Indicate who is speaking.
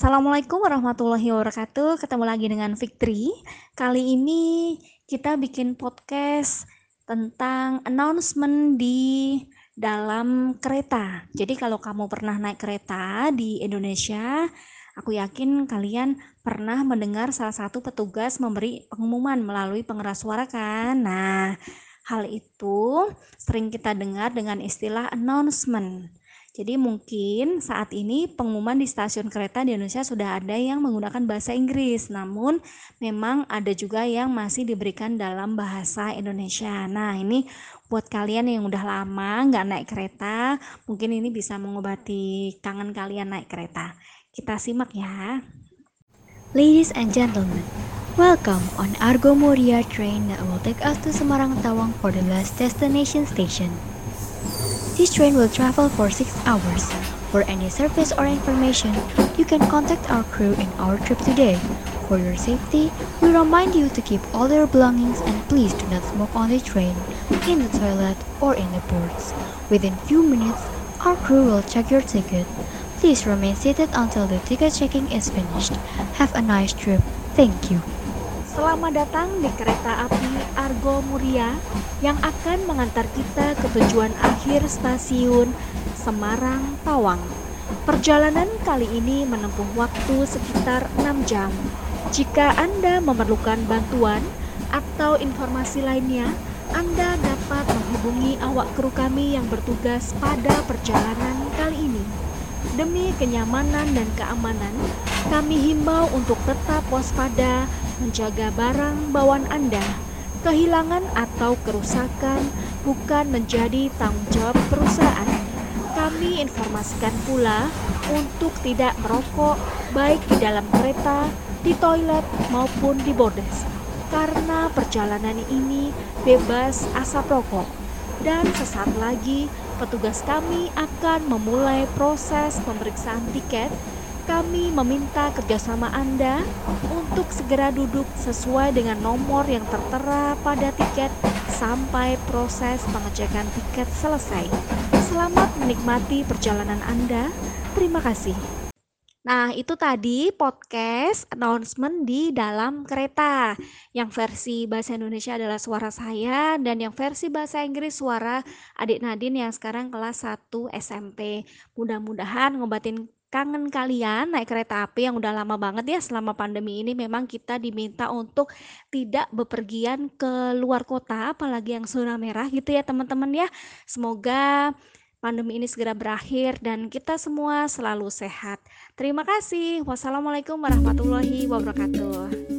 Speaker 1: Assalamualaikum warahmatullahi wabarakatuh. Ketemu lagi dengan Victory. Kali ini kita bikin podcast tentang announcement di dalam kereta. Jadi kalau kamu pernah naik kereta di Indonesia, aku yakin kalian pernah mendengar salah satu petugas memberi pengumuman melalui pengeras suara kan. Nah, hal itu sering kita dengar dengan istilah announcement. Jadi mungkin saat ini pengumuman di stasiun kereta di Indonesia sudah ada yang menggunakan bahasa Inggris, namun memang ada juga yang masih diberikan dalam bahasa Indonesia. Nah ini buat kalian yang udah lama nggak naik kereta, mungkin ini bisa mengobati kangen kalian naik kereta. Kita simak ya.
Speaker 2: Ladies and gentlemen, welcome on Argo Moria train that will take us to Semarang Tawang for the last destination station. This train will travel for 6 hours. For any service or information, you can contact our crew in our trip today. For your safety, we remind you to keep all your belongings and please do not smoke on the train, in the toilet, or in the ports. Within few minutes, our crew will check your ticket. Please remain seated until the ticket checking is finished. Have a nice trip. Thank you.
Speaker 1: Selamat datang di kereta api Argo Muria yang akan mengantar kita ke tujuan akhir stasiun Semarang Tawang. Perjalanan kali ini menempuh waktu sekitar 6 jam. Jika Anda memerlukan bantuan atau informasi lainnya, Anda dapat menghubungi awak kru kami yang bertugas pada perjalanan kali ini. Demi kenyamanan dan keamanan, kami himbau untuk tetap waspada menjaga barang bawaan Anda. Kehilangan atau kerusakan bukan menjadi tanggung jawab perusahaan. Kami informasikan pula untuk tidak merokok baik di dalam kereta, di toilet maupun di bordes. Karena perjalanan ini bebas asap rokok. Dan sesaat lagi petugas kami akan memulai proses pemeriksaan tiket kami meminta kerjasama Anda untuk segera duduk sesuai dengan nomor yang tertera pada tiket sampai proses pengecekan tiket selesai. Selamat menikmati perjalanan Anda. Terima kasih. Nah, itu tadi podcast announcement di dalam kereta. Yang versi bahasa Indonesia adalah suara saya dan yang versi bahasa Inggris suara adik Nadine yang sekarang kelas 1 SMP. Mudah-mudahan ngobatin kangen kalian naik kereta api yang udah lama banget ya selama pandemi ini memang kita diminta untuk tidak bepergian ke luar kota apalagi yang zona merah gitu ya teman-teman ya. Semoga pandemi ini segera berakhir dan kita semua selalu sehat. Terima kasih. Wassalamualaikum warahmatullahi wabarakatuh.